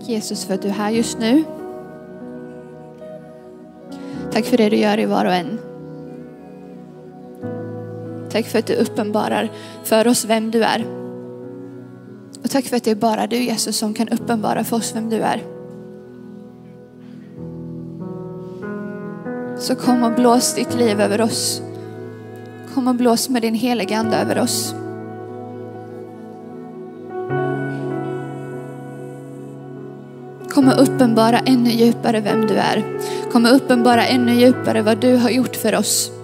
Tack Jesus för att du är här just nu. Tack för det du gör i var och en. Tack för att du uppenbarar för oss vem du är. Och tack för att det är bara du Jesus som kan uppenbara för oss vem du är. Så kom och blås ditt liv över oss. Kom och blås med din heliga ande över oss. Kommer uppenbara ännu djupare vem du är. Kommer uppenbara ännu djupare vad du har gjort för oss.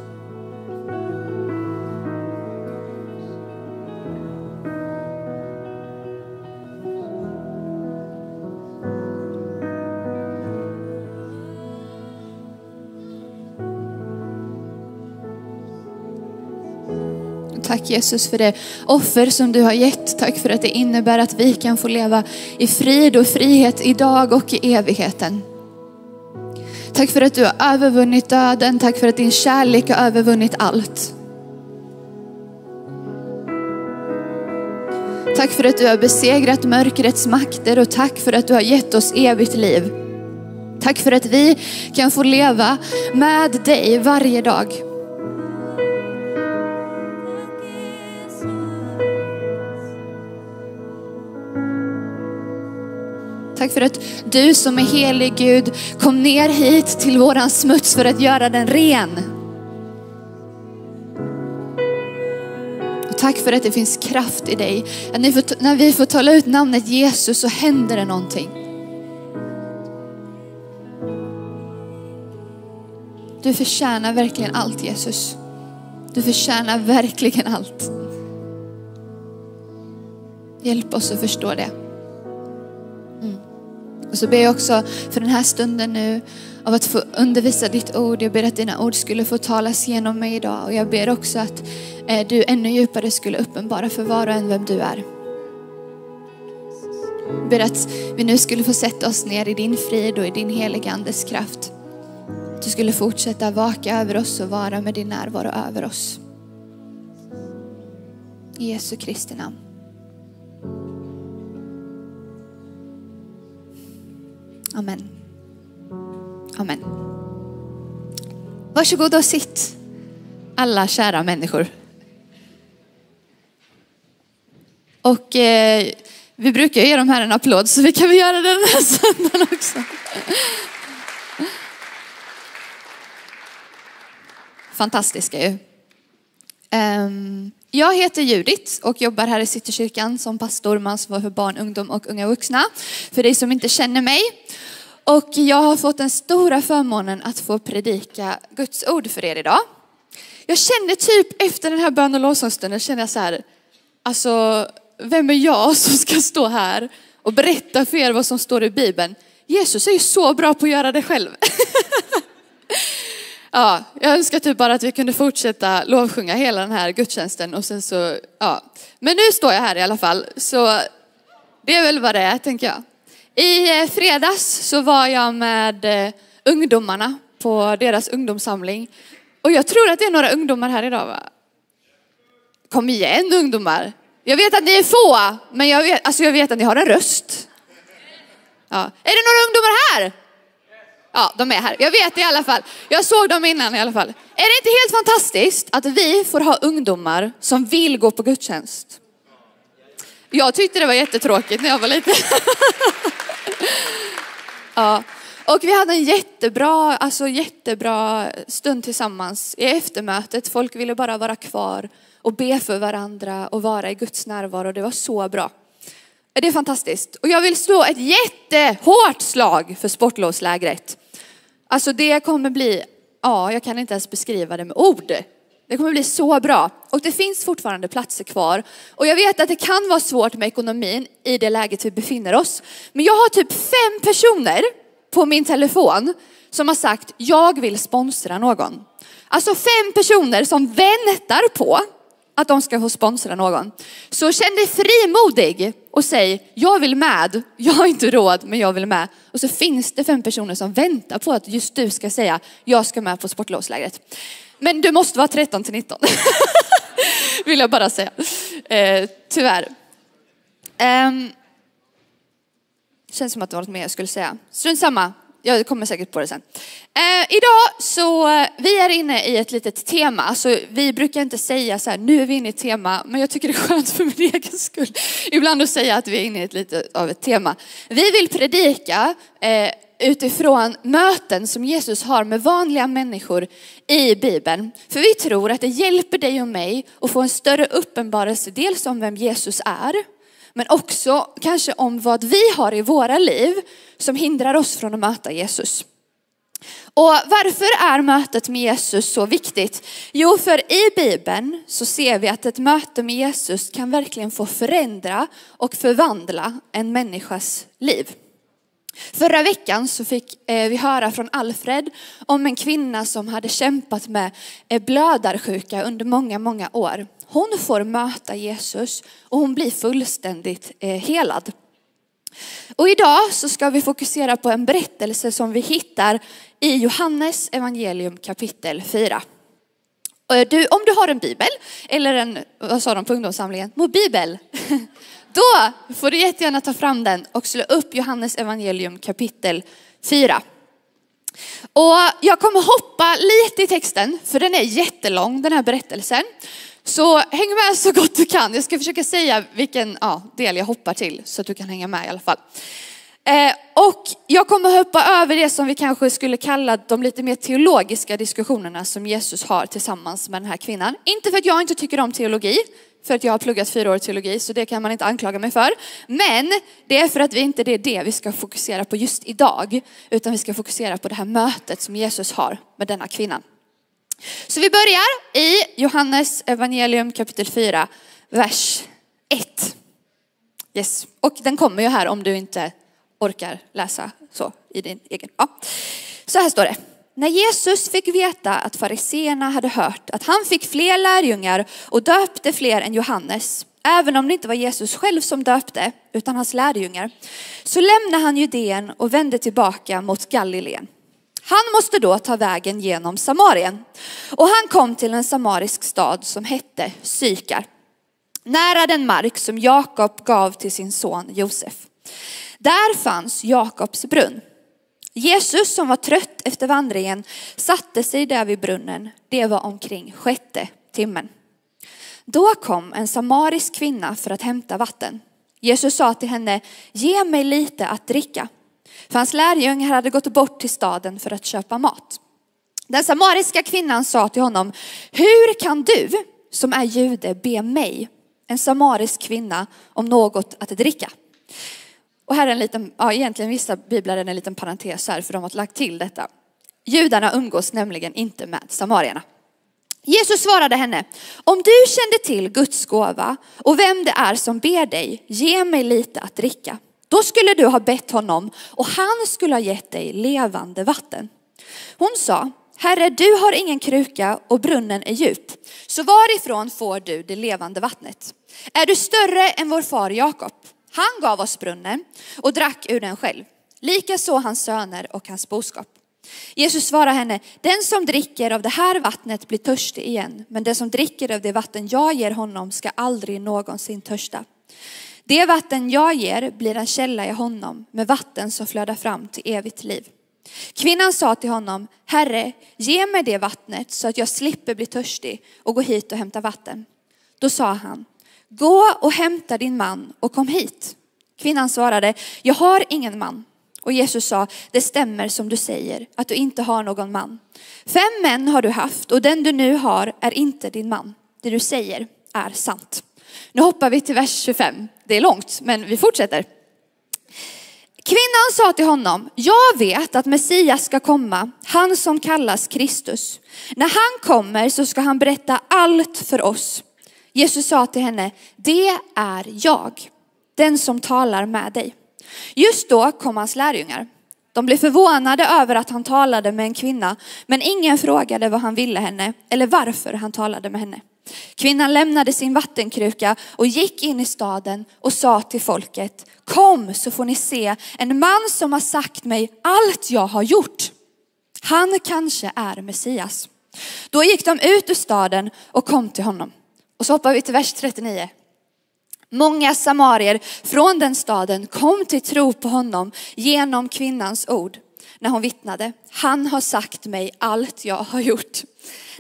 Tack Jesus för det offer som du har gett. Tack för att det innebär att vi kan få leva i frid och frihet idag och i evigheten. Tack för att du har övervunnit döden. Tack för att din kärlek har övervunnit allt. Tack för att du har besegrat mörkrets makter och tack för att du har gett oss evigt liv. Tack för att vi kan få leva med dig varje dag. Tack för att du som är helig Gud kom ner hit till våran smuts för att göra den ren. Och tack för att det finns kraft i dig. Att får, när vi får tala ut namnet Jesus så händer det någonting. Du förtjänar verkligen allt Jesus. Du förtjänar verkligen allt. Hjälp oss att förstå det. Och så ber jag också för den här stunden nu av att få undervisa ditt ord. Jag ber att dina ord skulle få talas genom mig idag. Och jag ber också att eh, du ännu djupare skulle uppenbara för var och en vem du är. Jag ber att vi nu skulle få sätta oss ner i din frid och i din heliga andes kraft. Att du skulle fortsätta vaka över oss och vara med din närvaro över oss. I Jesu Kristi namn. Amen. Amen. Varsågod och sitt, alla kära människor. Och eh, vi brukar ge de här en applåd så vi kan väl göra det den här söndagen också. Fantastiska ju. Um, jag heter Judit och jobbar här i Citykyrkan som pastor med ansvar för barn, ungdom och unga vuxna. För dig som inte känner mig. Och jag har fått den stora förmånen att få predika Guds ord för er idag. Jag kände typ efter den här bön och lovsångsstunden, kände jag så här, alltså vem är jag som ska stå här och berätta för er vad som står i Bibeln? Jesus är ju så bra på att göra det själv. Ja, jag önskar typ bara att vi kunde fortsätta lovsjunga hela den här gudstjänsten och sen så, ja. Men nu står jag här i alla fall, så det är väl vad det är, tänker jag. I eh, fredags så var jag med eh, ungdomarna på deras ungdomssamling. Och jag tror att det är några ungdomar här idag va? Kom igen ungdomar. Jag vet att ni är få, men jag vet, alltså jag vet att ni har en röst. Ja. Är det några ungdomar här? Ja, de är här. Jag vet det i alla fall. Jag såg dem innan i alla fall. Är det inte helt fantastiskt att vi får ha ungdomar som vill gå på gudstjänst? Jag tyckte det var jättetråkigt när jag var liten. ja. Och vi hade en jättebra, alltså jättebra stund tillsammans i eftermötet. Folk ville bara vara kvar och be för varandra och vara i Guds närvaro. Det var så bra. Det är fantastiskt. Och jag vill slå ett jättehårt slag för sportlovslägret. Alltså det kommer bli, ja jag kan inte ens beskriva det med ord. Det kommer bli så bra. Och det finns fortfarande platser kvar. Och jag vet att det kan vara svårt med ekonomin i det läget vi befinner oss. Men jag har typ fem personer på min telefon som har sagt, jag vill sponsra någon. Alltså fem personer som väntar på att de ska få sponsra någon. Så känn dig frimodig och säg, jag vill med, jag har inte råd men jag vill med. Och så finns det fem personer som väntar på att just du ska säga, jag ska med på sportlovslägret. Men du måste vara 13 till 19. Vill jag bara säga. Eh, tyvärr. Eh, Känns som att det var något mer jag skulle säga. Strunt samma, jag kommer säkert på det sen. Eh, idag så, eh, vi är inne i ett litet tema. så vi brukar inte säga så här, nu är vi inne i ett tema, men jag tycker det är skönt för min egen skull. Ibland att säga att vi är inne i ett lite av ett tema. Vi vill predika eh, utifrån möten som Jesus har med vanliga människor i Bibeln. För vi tror att det hjälper dig och mig att få en större uppenbarelse, dels om vem Jesus är, men också kanske om vad vi har i våra liv som hindrar oss från att möta Jesus. Och varför är mötet med Jesus så viktigt? Jo, för i Bibeln så ser vi att ett möte med Jesus kan verkligen få förändra och förvandla en människas liv. Förra veckan så fick eh, vi höra från Alfred om en kvinna som hade kämpat med eh, blödarsjuka under många, många år. Hon får möta Jesus och hon blir fullständigt eh, helad. Och idag så ska vi fokusera på en berättelse som vi hittar i Johannes evangelium kapitel 4. Du, om du har en bibel, eller en, vad sa de på ungdomssamlingen, Mobibel! då får du jättegärna ta fram den och slå upp Johannes evangelium kapitel 4. Och jag kommer hoppa lite i texten, för den är jättelång den här berättelsen. Så häng med så gott du kan. Jag ska försöka säga vilken ja, del jag hoppar till så att du kan hänga med i alla fall. Eh, och jag kommer hoppa över det som vi kanske skulle kalla de lite mer teologiska diskussionerna som Jesus har tillsammans med den här kvinnan. Inte för att jag inte tycker om teologi, för att jag har pluggat fyra år teologi, så det kan man inte anklaga mig för. Men det är för att vi inte det är det vi ska fokusera på just idag, utan vi ska fokusera på det här mötet som Jesus har med denna kvinnan. Så vi börjar i Johannes evangelium kapitel 4, vers 1. Yes. Och den kommer ju här om du inte orkar läsa så i din egen. Ja. Så här står det. När Jesus fick veta att fariseerna hade hört att han fick fler lärjungar och döpte fler än Johannes, även om det inte var Jesus själv som döpte, utan hans lärjungar, så lämnade han Judeen och vände tillbaka mot Galileen. Han måste då ta vägen genom Samarien. Och han kom till en samarisk stad som hette Sykar. Nära den mark som Jakob gav till sin son Josef. Där fanns Jakobs brunn. Jesus som var trött efter vandringen satte sig där vid brunnen. Det var omkring sjätte timmen. Då kom en samarisk kvinna för att hämta vatten. Jesus sa till henne, ge mig lite att dricka. För hans lärjungar hade gått bort till staden för att köpa mat. Den samariska kvinnan sa till honom, hur kan du som är jude be mig, en samarisk kvinna, om något att dricka? Och här är en liten, ja egentligen vissa biblar är en liten parentes här för de har lagt till detta. Judarna umgås nämligen inte med samarierna. Jesus svarade henne, om du kände till Guds gåva och vem det är som ber dig, ge mig lite att dricka. Då skulle du ha bett honom och han skulle ha gett dig levande vatten. Hon sa, Herre, du har ingen kruka och brunnen är djup. Så varifrån får du det levande vattnet? Är du större än vår far Jakob? Han gav oss brunnen och drack ur den själv. Likaså hans söner och hans boskap. Jesus svarade henne, den som dricker av det här vattnet blir törstig igen, men den som dricker av det vatten jag ger honom ska aldrig någonsin törsta. Det vatten jag ger blir en källa i honom med vatten som flödar fram till evigt liv. Kvinnan sa till honom, Herre, ge mig det vattnet så att jag slipper bli törstig och gå hit och hämta vatten. Då sa han, gå och hämta din man och kom hit. Kvinnan svarade, jag har ingen man. Och Jesus sa, det stämmer som du säger, att du inte har någon man. Fem män har du haft och den du nu har är inte din man. Det du säger är sant. Nu hoppar vi till vers 25. Det är långt, men vi fortsätter. Kvinnan sa till honom, jag vet att Messias ska komma, han som kallas Kristus. När han kommer så ska han berätta allt för oss. Jesus sa till henne, det är jag, den som talar med dig. Just då kom hans lärjungar. De blev förvånade över att han talade med en kvinna, men ingen frågade vad han ville henne eller varför han talade med henne. Kvinnan lämnade sin vattenkruka och gick in i staden och sa till folket, kom så får ni se en man som har sagt mig allt jag har gjort. Han kanske är Messias. Då gick de ut ur staden och kom till honom. Och så hoppar vi till vers 39. Många samarier från den staden kom till tro på honom genom kvinnans ord när hon vittnade. Han har sagt mig allt jag har gjort.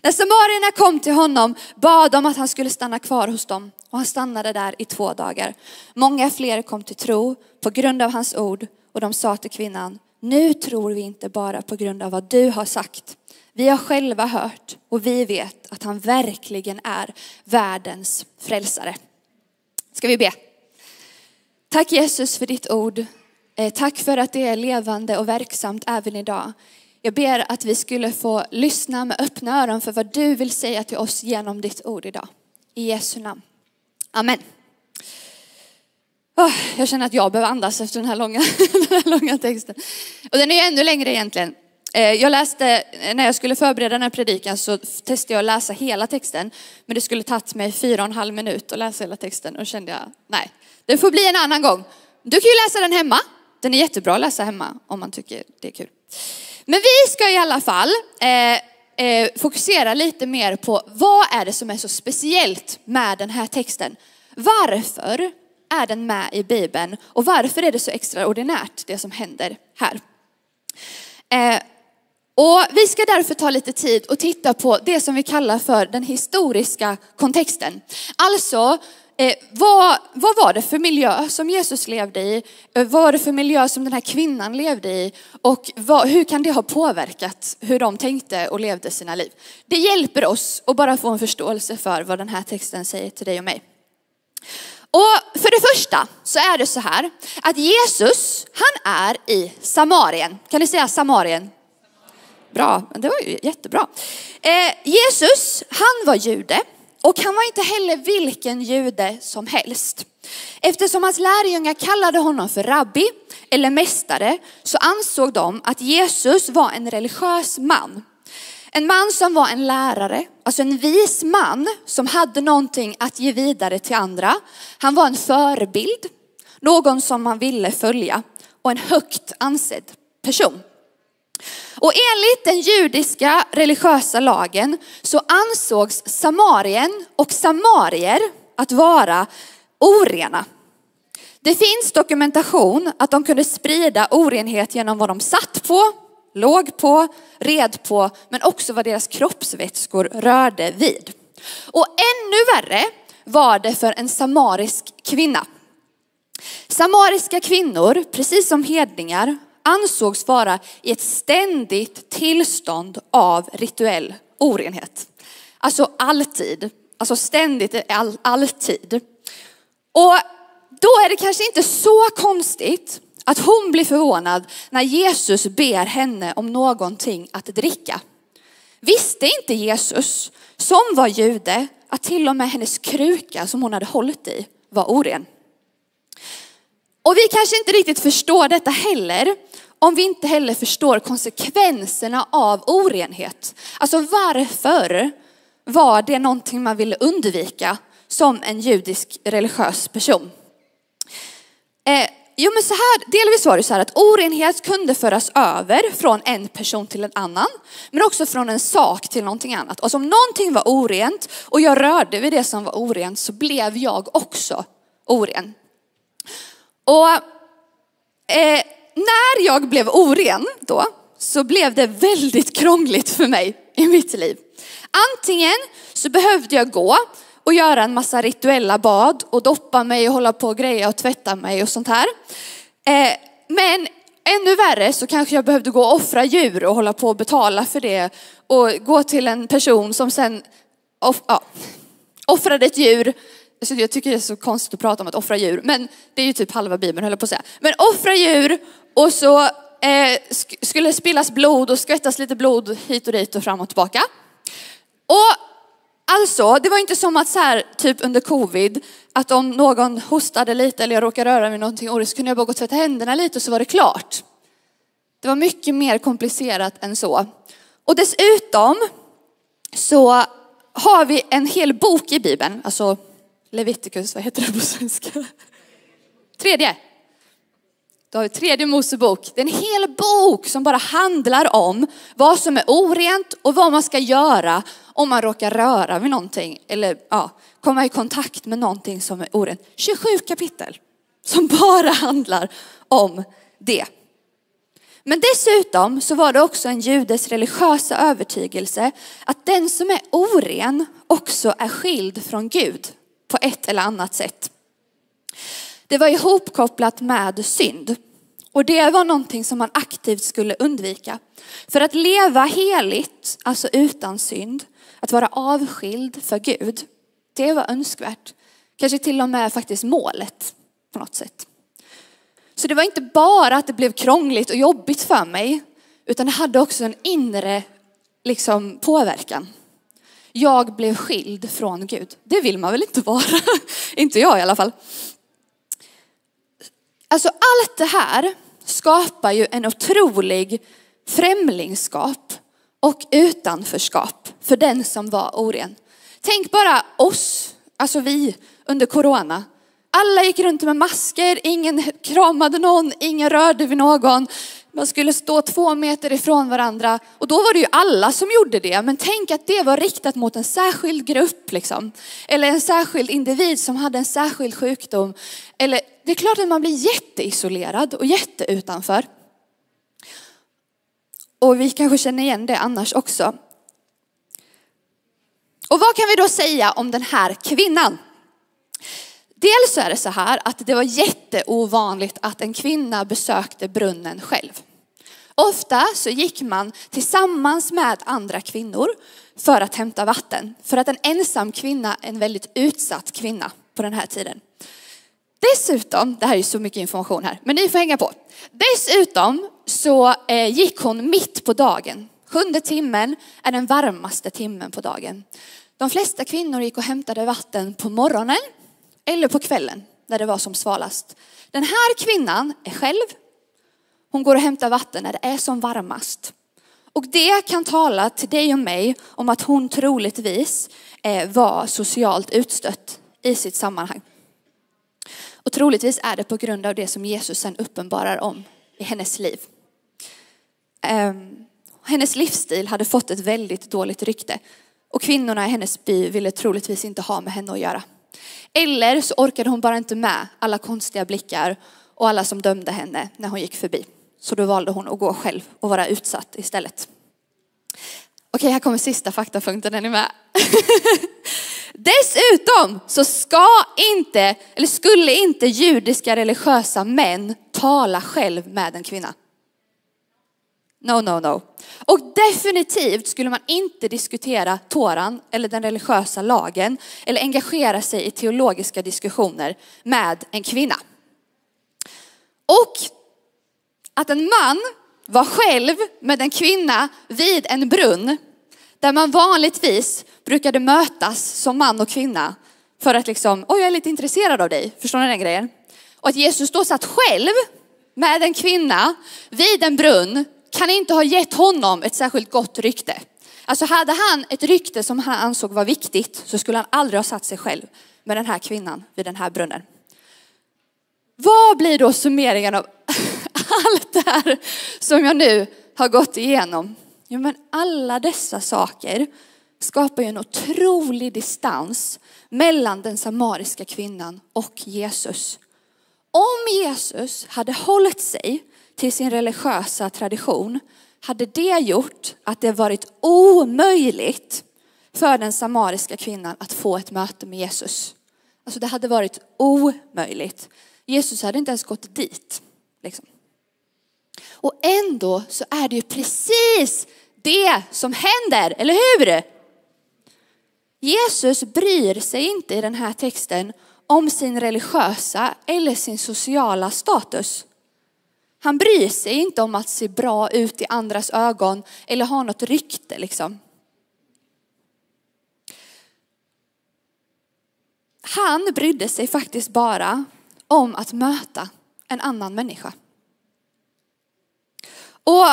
När samarierna kom till honom bad de att han skulle stanna kvar hos dem och han stannade där i två dagar. Många fler kom till tro på grund av hans ord och de sa till kvinnan, nu tror vi inte bara på grund av vad du har sagt. Vi har själva hört och vi vet att han verkligen är världens frälsare. Ska vi be? Tack Jesus för ditt ord. Eh, tack för att det är levande och verksamt även idag. Jag ber att vi skulle få lyssna med öppna öron för vad du vill säga till oss genom ditt ord idag. I Jesu namn. Amen. Jag känner att jag behöver andas efter den här långa, den här långa texten. Och den är ännu längre egentligen. Eh, jag läste, när jag skulle förbereda den här predikan så testade jag att läsa hela texten. Men det skulle tagit mig fyra och en halv minut att läsa hela texten och kände jag, nej, det får bli en annan gång. Du kan ju läsa den hemma. Den är jättebra att läsa hemma om man tycker det är kul. Men vi ska i alla fall eh, eh, fokusera lite mer på vad är det som är så speciellt med den här texten. Varför är den med i Bibeln och varför är det så extraordinärt det som händer här? Eh, och vi ska därför ta lite tid och titta på det som vi kallar för den historiska kontexten. Alltså, eh, vad, vad var det för miljö som Jesus levde i? Eh, vad var det för miljö som den här kvinnan levde i? Och vad, hur kan det ha påverkat hur de tänkte och levde sina liv? Det hjälper oss att bara få en förståelse för vad den här texten säger till dig och mig. Och för det första så är det så här att Jesus, han är i Samarien. Kan ni säga Samarien? Bra, det var ju jättebra. Eh, Jesus, han var jude och han var inte heller vilken jude som helst. Eftersom hans lärjungar kallade honom för rabbi eller mästare så ansåg de att Jesus var en religiös man. En man som var en lärare, alltså en vis man som hade någonting att ge vidare till andra. Han var en förebild, någon som man ville följa och en högt ansedd person. Och enligt den judiska religiösa lagen så ansågs Samarien och samarier att vara orena. Det finns dokumentation att de kunde sprida orenhet genom vad de satt på, låg på, red på, men också vad deras kroppsvätskor rörde vid. Och ännu värre var det för en samarisk kvinna. Samariska kvinnor, precis som hedningar, ansågs vara i ett ständigt tillstånd av rituell orenhet. Alltså alltid, alltså ständigt, all, alltid. Och då är det kanske inte så konstigt att hon blir förvånad när Jesus ber henne om någonting att dricka. Visste inte Jesus, som var jude, att till och med hennes kruka som hon hade hållit i var oren? Och vi kanske inte riktigt förstår detta heller, om vi inte heller förstår konsekvenserna av orenhet. Alltså varför var det någonting man ville undvika som en judisk religiös person? Eh, jo men så här, delvis var det så här att orenhet kunde föras över från en person till en annan, men också från en sak till någonting annat. Och om någonting var orent och jag rörde vid det som var orent så blev jag också oren. Och eh, när jag blev oren då, så blev det väldigt krångligt för mig i mitt liv. Antingen så behövde jag gå och göra en massa rituella bad och doppa mig och hålla på och greja och tvätta mig och sånt här. Eh, men ännu värre så kanske jag behövde gå och offra djur och hålla på och betala för det och gå till en person som sen off, ja, offrade ett djur Alltså jag tycker det är så konstigt att prata om att offra djur, men det är ju typ halva bibeln höll jag på att säga. Men offra djur och så eh, skulle spillas blod och skvättas lite blod hit och dit och fram och tillbaka. Och alltså, det var inte som att så här, typ under covid, att om någon hostade lite eller jag råkade röra mig någonting och så kunde jag bara gå och tvätta händerna lite och så var det klart. Det var mycket mer komplicerat än så. Och dessutom så har vi en hel bok i Bibeln, alltså Leviticus, vad heter det på svenska? Tredje. Då har vi tredje Mosebok. Det är en hel bok som bara handlar om vad som är orent och vad man ska göra om man råkar röra vid någonting eller ja, komma i kontakt med någonting som är orent. 27 kapitel som bara handlar om det. Men dessutom så var det också en judes religiösa övertygelse att den som är oren också är skild från Gud på ett eller annat sätt. Det var ihopkopplat med synd. Och det var någonting som man aktivt skulle undvika. För att leva heligt, alltså utan synd, att vara avskild för Gud, det var önskvärt. Kanske till och med faktiskt målet på något sätt. Så det var inte bara att det blev krångligt och jobbigt för mig, utan det hade också en inre liksom, påverkan. Jag blev skild från Gud. Det vill man väl inte vara? inte jag i alla fall. Alltså allt det här skapar ju en otrolig främlingskap och utanförskap för den som var oren. Tänk bara oss, alltså vi under corona. Alla gick runt med masker, ingen kramade någon, ingen rörde vid någon. Man skulle stå två meter ifrån varandra och då var det ju alla som gjorde det. Men tänk att det var riktat mot en särskild grupp liksom. Eller en särskild individ som hade en särskild sjukdom. Eller det är klart att man blir jätteisolerad och jätteutanför. Och vi kanske känner igen det annars också. Och vad kan vi då säga om den här kvinnan? Dels så är det så här att det var jätteovanligt att en kvinna besökte brunnen själv. Ofta så gick man tillsammans med andra kvinnor för att hämta vatten. För att en ensam kvinna är en väldigt utsatt kvinna på den här tiden. Dessutom, det här är ju så mycket information här, men ni får hänga på. Dessutom så eh, gick hon mitt på dagen. Sjunde timmen är den varmaste timmen på dagen. De flesta kvinnor gick och hämtade vatten på morgonen eller på kvällen när det var som svalast. Den här kvinnan är själv. Hon går och hämtar vatten när det är som varmast. Och det kan tala till dig och mig om att hon troligtvis eh, var socialt utstött i sitt sammanhang. Och troligtvis är det på grund av det som Jesus sen uppenbarar om i hennes liv. Ehm, hennes livsstil hade fått ett väldigt dåligt rykte och kvinnorna i hennes by ville troligtvis inte ha med henne att göra. Eller så orkade hon bara inte med alla konstiga blickar och alla som dömde henne när hon gick förbi. Så då valde hon att gå själv och vara utsatt istället. Okej, här kommer sista faktapunkten, är ni med? Dessutom så ska inte, eller skulle inte judiska religiösa män tala själv med en kvinna. No, no, no. Och definitivt skulle man inte diskutera Toran eller den religiösa lagen eller engagera sig i teologiska diskussioner med en kvinna. Och att en man var själv med en kvinna vid en brunn där man vanligtvis brukade mötas som man och kvinna för att liksom, oj jag är lite intresserad av dig, förstår ni den grejen? Och att Jesus då satt själv med en kvinna vid en brunn kan inte ha gett honom ett särskilt gott rykte. Alltså hade han ett rykte som han ansåg var viktigt så skulle han aldrig ha satt sig själv med den här kvinnan vid den här brunnen. Vad blir då summeringen av allt det här som jag nu har gått igenom? Jo men alla dessa saker skapar ju en otrolig distans mellan den samariska kvinnan och Jesus. Om Jesus hade hållit sig till sin religiösa tradition hade det gjort att det varit omöjligt för den samariska kvinnan att få ett möte med Jesus. Alltså det hade varit omöjligt. Jesus hade inte ens gått dit. Liksom. Och ändå så är det ju precis det som händer, eller hur? Jesus bryr sig inte i den här texten om sin religiösa eller sin sociala status. Han bryr sig inte om att se bra ut i andras ögon eller ha något rykte liksom. Han brydde sig faktiskt bara om att möta en annan människa. Och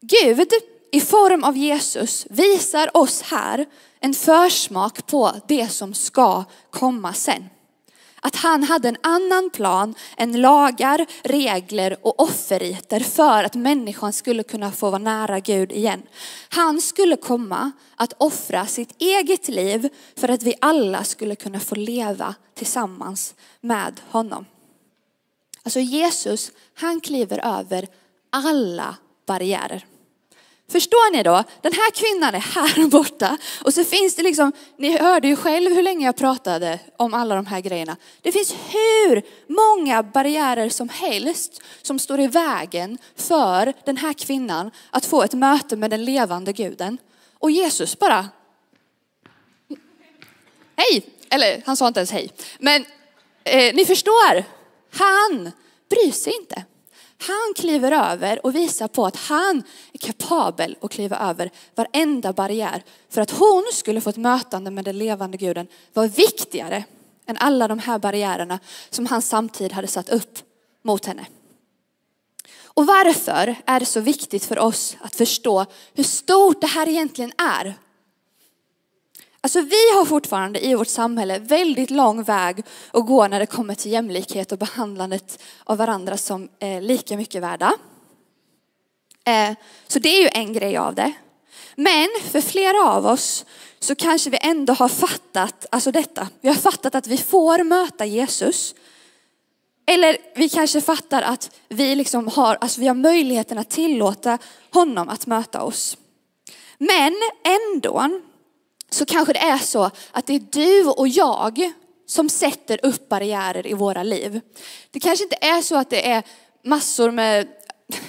Gud i form av Jesus visar oss här en försmak på det som ska komma sen att han hade en annan plan än lagar, regler och offerriter för att människan skulle kunna få vara nära Gud igen. Han skulle komma att offra sitt eget liv för att vi alla skulle kunna få leva tillsammans med honom. Alltså Jesus, han kliver över alla barriärer. Förstår ni då? Den här kvinnan är här borta och så finns det liksom, ni hörde ju själv hur länge jag pratade om alla de här grejerna. Det finns hur många barriärer som helst som står i vägen för den här kvinnan att få ett möte med den levande guden. Och Jesus bara, hej, eller han sa inte ens hej, men eh, ni förstår, han bryr sig inte. Han kliver över och visar på att han är kapabel att kliva över varenda barriär. För att hon skulle få ett mötande med den levande guden var viktigare än alla de här barriärerna som han samtidigt hade satt upp mot henne. Och varför är det så viktigt för oss att förstå hur stort det här egentligen är? Alltså vi har fortfarande i vårt samhälle väldigt lång väg att gå när det kommer till jämlikhet och behandlandet av varandra som eh, lika mycket värda. Eh, så det är ju en grej av det. Men för flera av oss så kanske vi ändå har fattat, alltså detta, vi har fattat att vi får möta Jesus. Eller vi kanske fattar att vi liksom har, alltså vi har möjligheten att tillåta honom att möta oss. Men ändå så kanske det är så att det är du och jag som sätter upp barriärer i våra liv. Det kanske inte är så att det är massor med,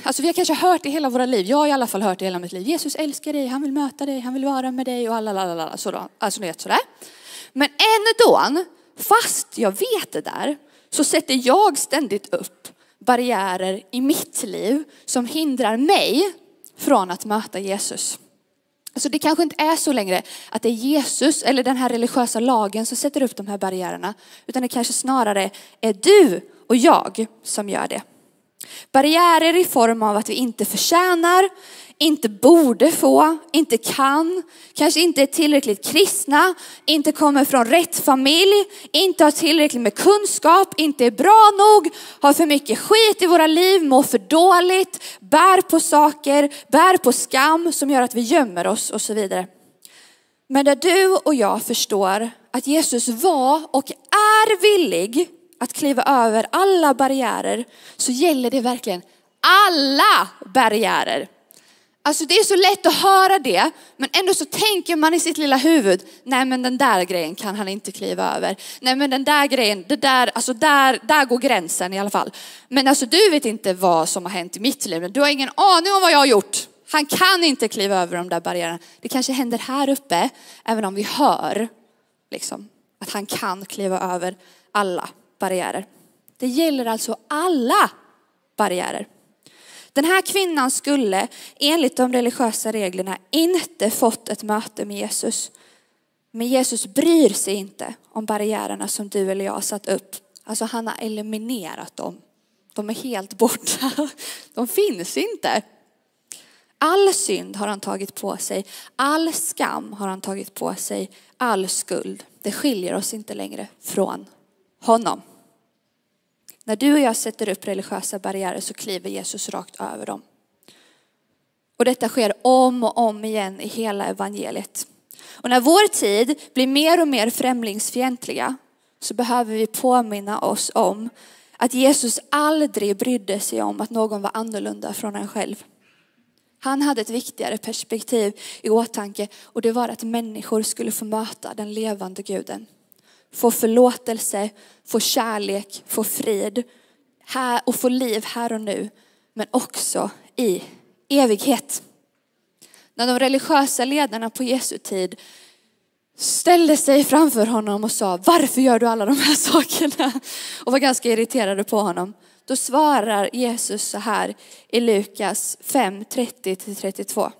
alltså vi har kanske hört det hela våra liv, jag har i alla fall hört det hela mitt liv. Jesus älskar dig, han vill möta dig, han vill vara med dig och alla, alla, alla, sådär. Alltså ni vet sådär. Men ändå, fast jag vet det där, så sätter jag ständigt upp barriärer i mitt liv som hindrar mig från att möta Jesus. Alltså det kanske inte är så längre att det är Jesus eller den här religiösa lagen som sätter upp de här barriärerna. Utan det kanske snarare är du och jag som gör det. Barriärer i form av att vi inte förtjänar, inte borde få, inte kan, kanske inte är tillräckligt kristna, inte kommer från rätt familj, inte har tillräckligt med kunskap, inte är bra nog, har för mycket skit i våra liv, mår för dåligt, bär på saker, bär på skam som gör att vi gömmer oss och så vidare. Men där du och jag förstår att Jesus var och är villig att kliva över alla barriärer så gäller det verkligen alla barriärer. Alltså det är så lätt att höra det, men ändå så tänker man i sitt lilla huvud, nej men den där grejen kan han inte kliva över. Nej men den där grejen, det där, alltså där, där går gränsen i alla fall. Men alltså du vet inte vad som har hänt i mitt liv, du har ingen aning om vad jag har gjort. Han kan inte kliva över de där barriärerna. Det kanske händer här uppe, även om vi hör liksom, att han kan kliva över alla barriärer. Det gäller alltså alla barriärer. Den här kvinnan skulle enligt de religiösa reglerna inte fått ett möte med Jesus. Men Jesus bryr sig inte om barriärerna som du eller jag har satt upp. Alltså han har eliminerat dem. De är helt borta. De finns inte. All synd har han tagit på sig. All skam har han tagit på sig. All skuld. Det skiljer oss inte längre från honom. När du och jag sätter upp religiösa barriärer så kliver Jesus rakt över dem. Och detta sker om och om igen i hela evangeliet. Och när vår tid blir mer och mer främlingsfientliga så behöver vi påminna oss om att Jesus aldrig brydde sig om att någon var annorlunda från en själv. Han hade ett viktigare perspektiv i åtanke och det var att människor skulle få möta den levande guden få förlåtelse, få kärlek, få frid här och få liv här och nu, men också i evighet. När de religiösa ledarna på Jesu tid ställde sig framför honom och sa, varför gör du alla de här sakerna? Och var ganska irriterade på honom. Då svarar Jesus så här i Lukas 5, 30-32.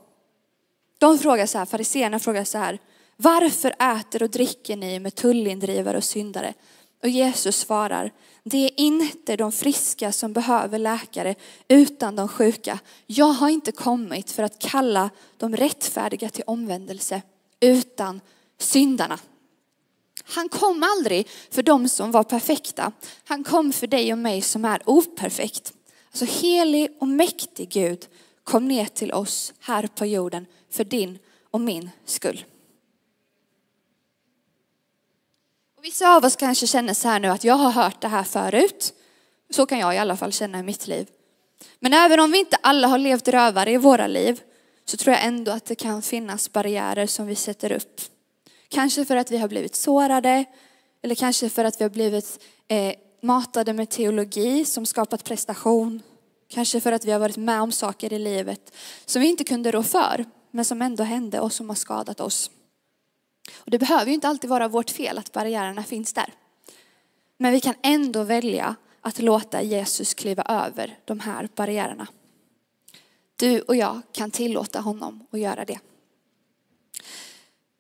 De frågar så här, fariséerna frågar så här, varför äter och dricker ni med tullindrivare och syndare? Och Jesus svarar, det är inte de friska som behöver läkare utan de sjuka. Jag har inte kommit för att kalla de rättfärdiga till omvändelse utan syndarna. Han kom aldrig för de som var perfekta. Han kom för dig och mig som är operfekt. Alltså helig och mäktig Gud kom ner till oss här på jorden för din och min skull. Och vissa av oss kanske känner så här nu att jag har hört det här förut. Så kan jag i alla fall känna i mitt liv. Men även om vi inte alla har levt rövare i våra liv så tror jag ändå att det kan finnas barriärer som vi sätter upp. Kanske för att vi har blivit sårade eller kanske för att vi har blivit eh, matade med teologi som skapat prestation. Kanske för att vi har varit med om saker i livet som vi inte kunde rå för men som ändå hände och som har skadat oss. Och det behöver ju inte alltid vara vårt fel att barriärerna finns där. Men vi kan ändå välja att låta Jesus kliva över de här barriärerna. Du och jag kan tillåta honom att göra det.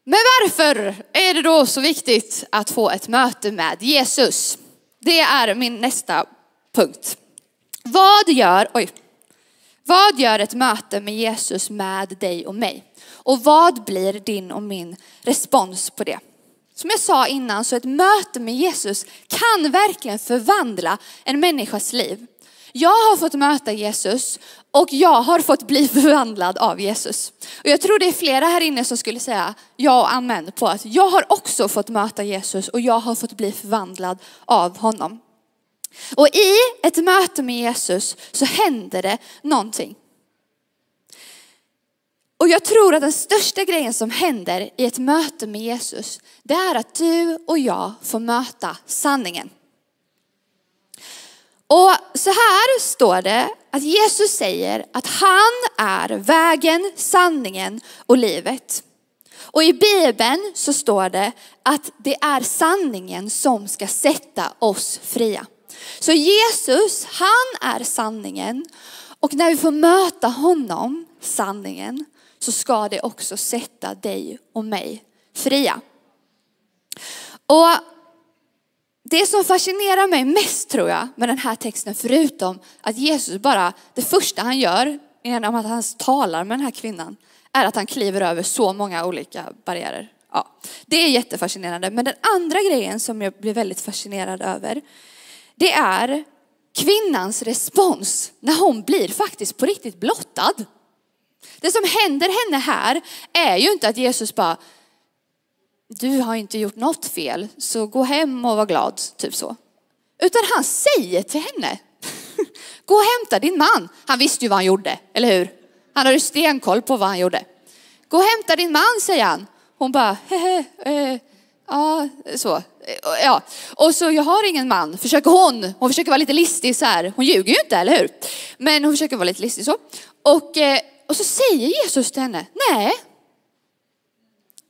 Men varför är det då så viktigt att få ett möte med Jesus? Det är min nästa punkt. Vad gör, oj, vad gör ett möte med Jesus med dig och mig? Och vad blir din och min respons på det? Som jag sa innan så ett möte med Jesus kan verkligen förvandla en människas liv. Jag har fått möta Jesus och jag har fått bli förvandlad av Jesus. Och jag tror det är flera här inne som skulle säga ja och amen på att jag har också fått möta Jesus och jag har fått bli förvandlad av honom. Och i ett möte med Jesus så händer det någonting. Och jag tror att den största grejen som händer i ett möte med Jesus, det är att du och jag får möta sanningen. Och så här står det att Jesus säger att han är vägen, sanningen och livet. Och i Bibeln så står det att det är sanningen som ska sätta oss fria. Så Jesus, han är sanningen. Och när vi får möta honom, sanningen, så ska det också sätta dig och mig fria. Och det som fascinerar mig mest tror jag med den här texten, förutom att Jesus bara, det första han gör genom att han talar med den här kvinnan, är att han kliver över så många olika barriärer. Ja, det är jättefascinerande. Men den andra grejen som jag blir väldigt fascinerad över, det är kvinnans respons när hon blir faktiskt på riktigt blottad. Det som händer henne här är ju inte att Jesus bara, du har inte gjort något fel, så gå hem och var glad, typ så. Utan han säger till henne, gå och hämta din man. Han visste ju vad han gjorde, eller hur? Han hade ju stenkoll på vad han gjorde. Gå och hämta din man, säger han. Hon bara, hehe, eh, ja, så. Eh, ja. Och så, jag har ingen man, försöker hon. Hon försöker vara lite listig så här. Hon ljuger ju inte, eller hur? Men hon försöker vara lite listig så. Och, eh, och så säger Jesus till henne, nej,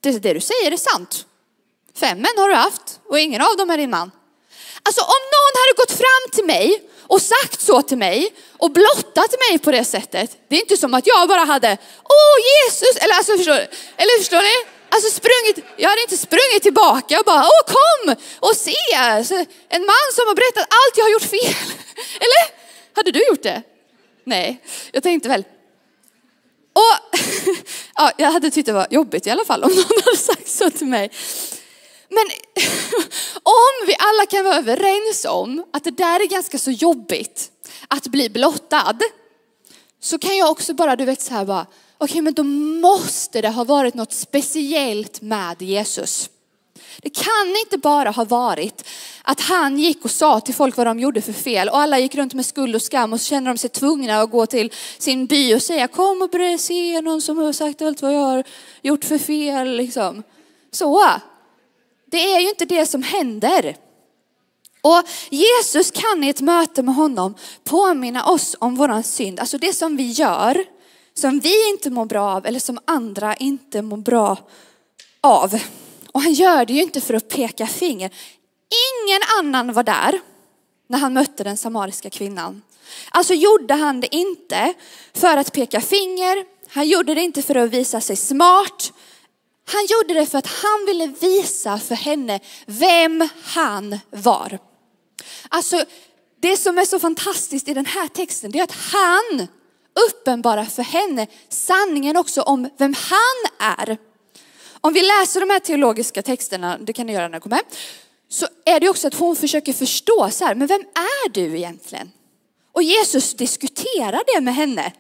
det, det du säger är sant. Fem män har du haft och ingen av dem är din man. Alltså om någon hade gått fram till mig och sagt så till mig och blottat mig på det sättet. Det är inte som att jag bara hade, åh Jesus, eller alltså förstår, eller förstår ni? Alltså sprungit, jag hade inte sprungit tillbaka och bara, åh kom och se, alltså, en man som har berättat allt jag har gjort fel. Eller? Hade du gjort det? Nej, jag tänkte väl, och ja, jag hade tyckt det var jobbigt i alla fall om någon hade sagt så till mig. Men om vi alla kan vara överens om att det där är ganska så jobbigt att bli blottad. Så kan jag också bara, du vet så här bara, okej okay, men då måste det ha varit något speciellt med Jesus. Det kan inte bara ha varit att han gick och sa till folk vad de gjorde för fel och alla gick runt med skuld och skam och så kände de sig tvungna att gå till sin by och säga kom och börja se någon som har sagt allt vad jag har gjort för fel. Liksom. Så, det är ju inte det som händer. Och Jesus kan i ett möte med honom påminna oss om våran synd, alltså det som vi gör, som vi inte mår bra av eller som andra inte mår bra av. Och han gör det ju inte för att peka finger. Ingen annan var där när han mötte den samariska kvinnan. Alltså gjorde han det inte för att peka finger. Han gjorde det inte för att visa sig smart. Han gjorde det för att han ville visa för henne vem han var. Alltså det som är så fantastiskt i den här texten det är att han uppenbarar för henne sanningen också om vem han är om vi läser de här teologiska texterna, det kan ni göra när ni kommer, så är det också att hon försöker förstå så här, men vem är du egentligen? Och Jesus diskuterar det med henne.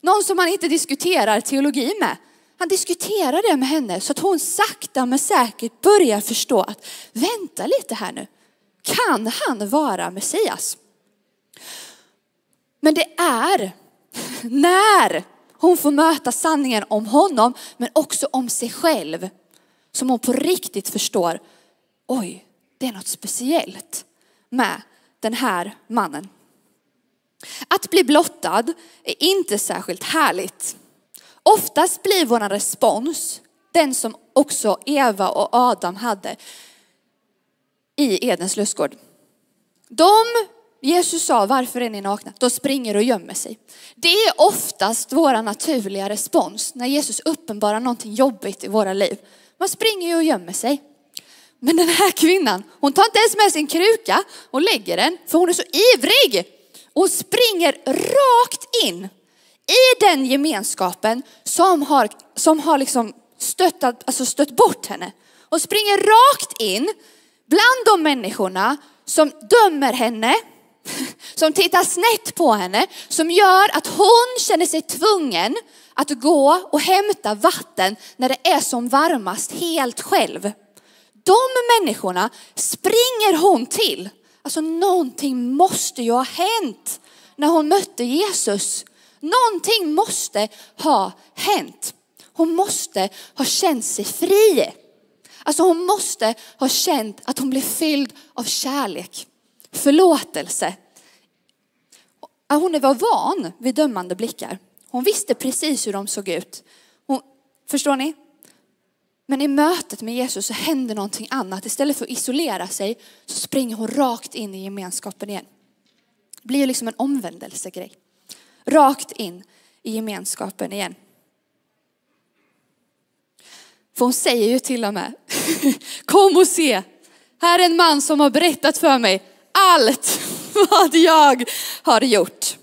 Någon som han inte diskuterar teologi med. Han diskuterar det med henne så att hon sakta men säkert börjar förstå att vänta lite här nu. Kan han vara Messias? Men det är när hon får möta sanningen om honom men också om sig själv som hon på riktigt förstår, oj, det är något speciellt med den här mannen. Att bli blottad är inte särskilt härligt. Oftast blir vår respons den som också Eva och Adam hade i Edens lustgård. De, Jesus sa, varför är ni nakna? De springer och gömmer sig. Det är oftast vår naturliga respons när Jesus uppenbarar någonting jobbigt i våra liv. Man springer ju och gömmer sig. Men den här kvinnan, hon tar inte ens med sin kruka och lägger den, för hon är så ivrig. Och springer rakt in i den gemenskapen som har, som har liksom stöttat, alltså stött bort henne. Och springer rakt in bland de människorna som dömer henne, som tittar snett på henne, som gör att hon känner sig tvungen att gå och hämta vatten när det är som varmast helt själv. De människorna springer hon till. Alltså någonting måste ju ha hänt när hon mötte Jesus. Någonting måste ha hänt. Hon måste ha känt sig fri. Alltså hon måste ha känt att hon blev fylld av kärlek, förlåtelse. Hon var van vid dömande blickar. Hon visste precis hur de såg ut. Hon, förstår ni? Men i mötet med Jesus så händer någonting annat. Istället för att isolera sig så springer hon rakt in i gemenskapen igen. Det blir liksom en omvändelsegrej. Rakt in i gemenskapen igen. För hon säger ju till och med, kom och se, här är en man som har berättat för mig allt vad jag har gjort.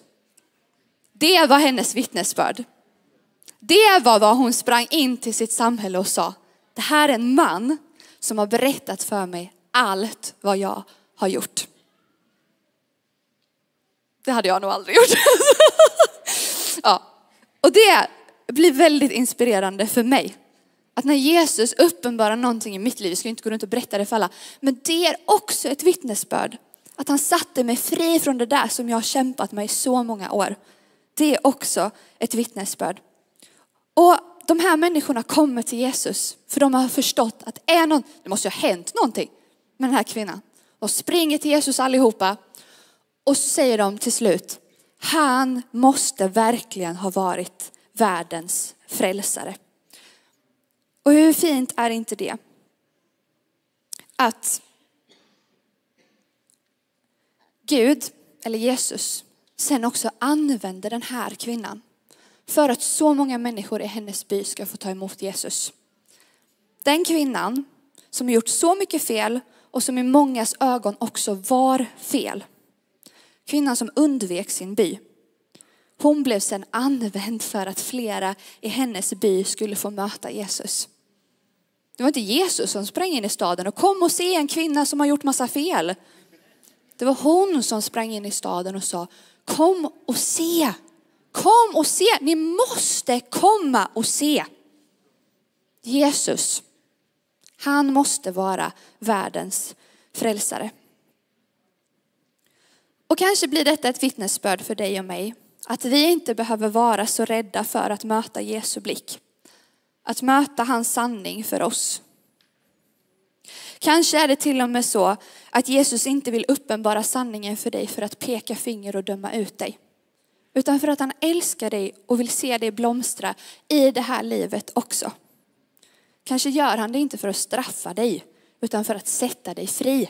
Det var hennes vittnesbörd. Det var vad hon sprang in till sitt samhälle och sa. Det här är en man som har berättat för mig allt vad jag har gjort. Det hade jag nog aldrig gjort. ja. Och det blir väldigt inspirerande för mig. Att när Jesus uppenbarar någonting i mitt liv, jag ska inte gå runt och berätta det för alla, men det är också ett vittnesbörd. Att han satte mig fri från det där som jag har kämpat med i så många år. Det är också ett vittnesbörd. Och de här människorna kommer till Jesus för de har förstått att är någon, det måste ha hänt någonting med den här kvinnan. De springer till Jesus allihopa och så säger de till slut, han måste verkligen ha varit världens frälsare. Och hur fint är inte det? Att Gud, eller Jesus, sen också använder den här kvinnan för att så många människor i hennes by ska få ta emot Jesus. Den kvinnan som har gjort så mycket fel och som i mångas ögon också var fel. Kvinnan som undvek sin by. Hon blev sen använd för att flera i hennes by skulle få möta Jesus. Det var inte Jesus som sprang in i staden och kom och se en kvinna som har gjort massa fel. Det var hon som sprang in i staden och sa, kom och se Kom och se, ni måste komma och se. Jesus, han måste vara världens frälsare. Och kanske blir detta ett vittnesbörd för dig och mig. Att vi inte behöver vara så rädda för att möta Jesu blick. Att möta hans sanning för oss. Kanske är det till och med så att Jesus inte vill uppenbara sanningen för dig för att peka finger och döma ut dig utan för att han älskar dig och vill se dig blomstra i det här livet också. Kanske gör han det inte för att straffa dig, utan för att sätta dig fri.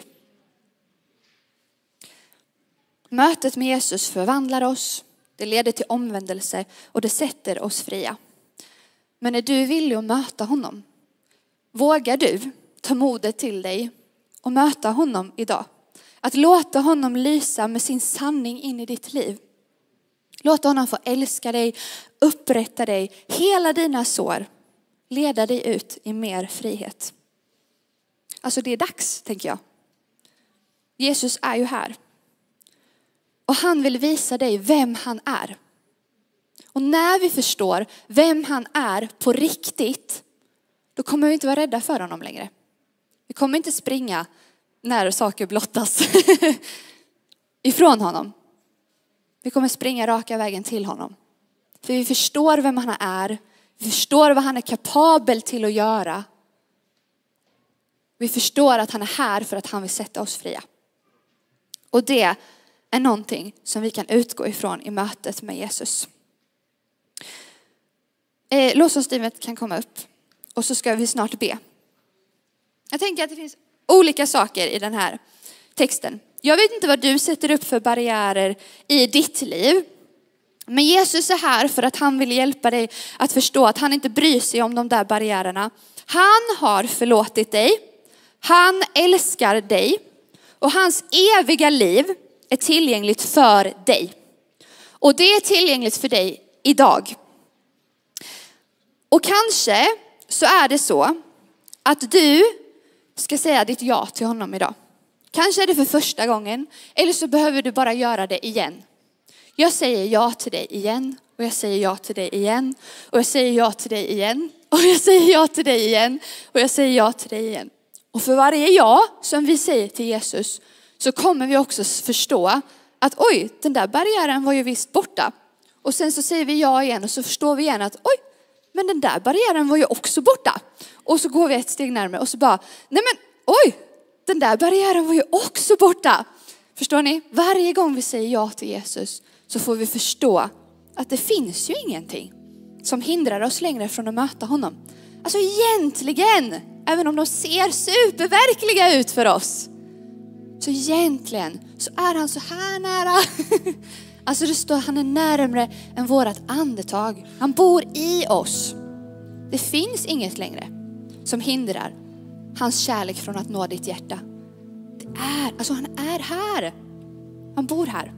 Mötet med Jesus förvandlar oss, det leder till omvändelse och det sätter oss fria. Men är du villig att möta honom? Vågar du ta modet till dig och möta honom idag? Att låta honom lysa med sin sanning in i ditt liv. Låt honom få älska dig, upprätta dig, hela dina sår. leda dig ut i mer frihet. Alltså det är dags, tänker jag. Jesus är ju här. Och han vill visa dig vem han är. Och när vi förstår vem han är på riktigt, då kommer vi inte vara rädda för honom längre. Vi kommer inte springa när saker blottas ifrån honom. Vi kommer springa raka vägen till honom. För vi förstår vem han är, vi förstår vad han är kapabel till att göra. Vi förstår att han är här för att han vill sätta oss fria. Och det är någonting som vi kan utgå ifrån i mötet med Jesus. Eh, Lovsångsteamet kan komma upp och så ska vi snart be. Jag tänker att det finns olika saker i den här texten. Jag vet inte vad du sätter upp för barriärer i ditt liv. Men Jesus är här för att han vill hjälpa dig att förstå att han inte bryr sig om de där barriärerna. Han har förlåtit dig. Han älskar dig och hans eviga liv är tillgängligt för dig. Och det är tillgängligt för dig idag. Och kanske så är det så att du ska säga ditt ja till honom idag. Kanske är det för första gången, eller så behöver du bara göra det igen. Jag säger ja till dig igen, och jag säger ja till dig igen, och jag säger ja till dig igen, och jag säger ja till dig igen, och jag säger ja till dig igen. Och för varje ja som vi säger till Jesus så kommer vi också förstå att oj, den där barriären var ju visst borta. Och sen så säger vi ja igen och så förstår vi igen att oj, men den där barriären var ju också borta. Och så går vi ett steg närmare och så bara, nej men oj, den där barriären var ju också borta. Förstår ni? Varje gång vi säger ja till Jesus så får vi förstå att det finns ju ingenting som hindrar oss längre från att möta honom. Alltså egentligen, även om de ser superverkliga ut för oss, så egentligen så är han så här nära. Alltså det står han är närmre än vårat andetag. Han bor i oss. Det finns inget längre som hindrar hans kärlek från att nå ditt hjärta. Det är, alltså han är här. Han bor här.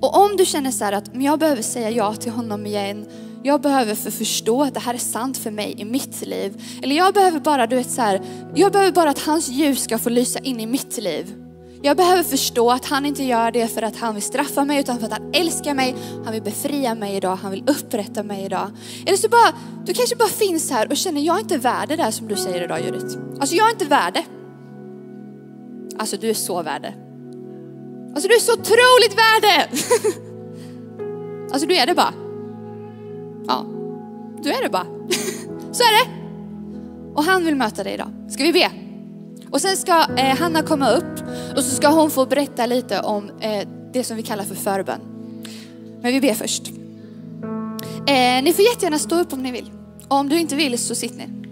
Och om du känner så här att men jag behöver säga ja till honom igen. Jag behöver för förstå att det här är sant för mig i mitt liv. Eller jag behöver bara, du vet så här, jag behöver bara att hans ljus ska få lysa in i mitt liv. Jag behöver förstå att han inte gör det för att han vill straffa mig utan för att han älskar mig. Han vill befria mig idag, han vill upprätta mig idag. Eller så bara, du kanske bara finns här och känner, jag är inte värd det där som du säger idag Judith. Alltså jag är inte värd det. Alltså du är så värd det. Alltså du är så otroligt värd det. Alltså du är det bara. Ja, du är det bara. Så är det. Och han vill möta dig idag. Ska vi be? Och sen ska eh, Hanna komma upp och så ska hon få berätta lite om eh, det som vi kallar för förbön. Men vi ber först. Eh, ni får jättegärna stå upp om ni vill. Och om du inte vill så sitt ner.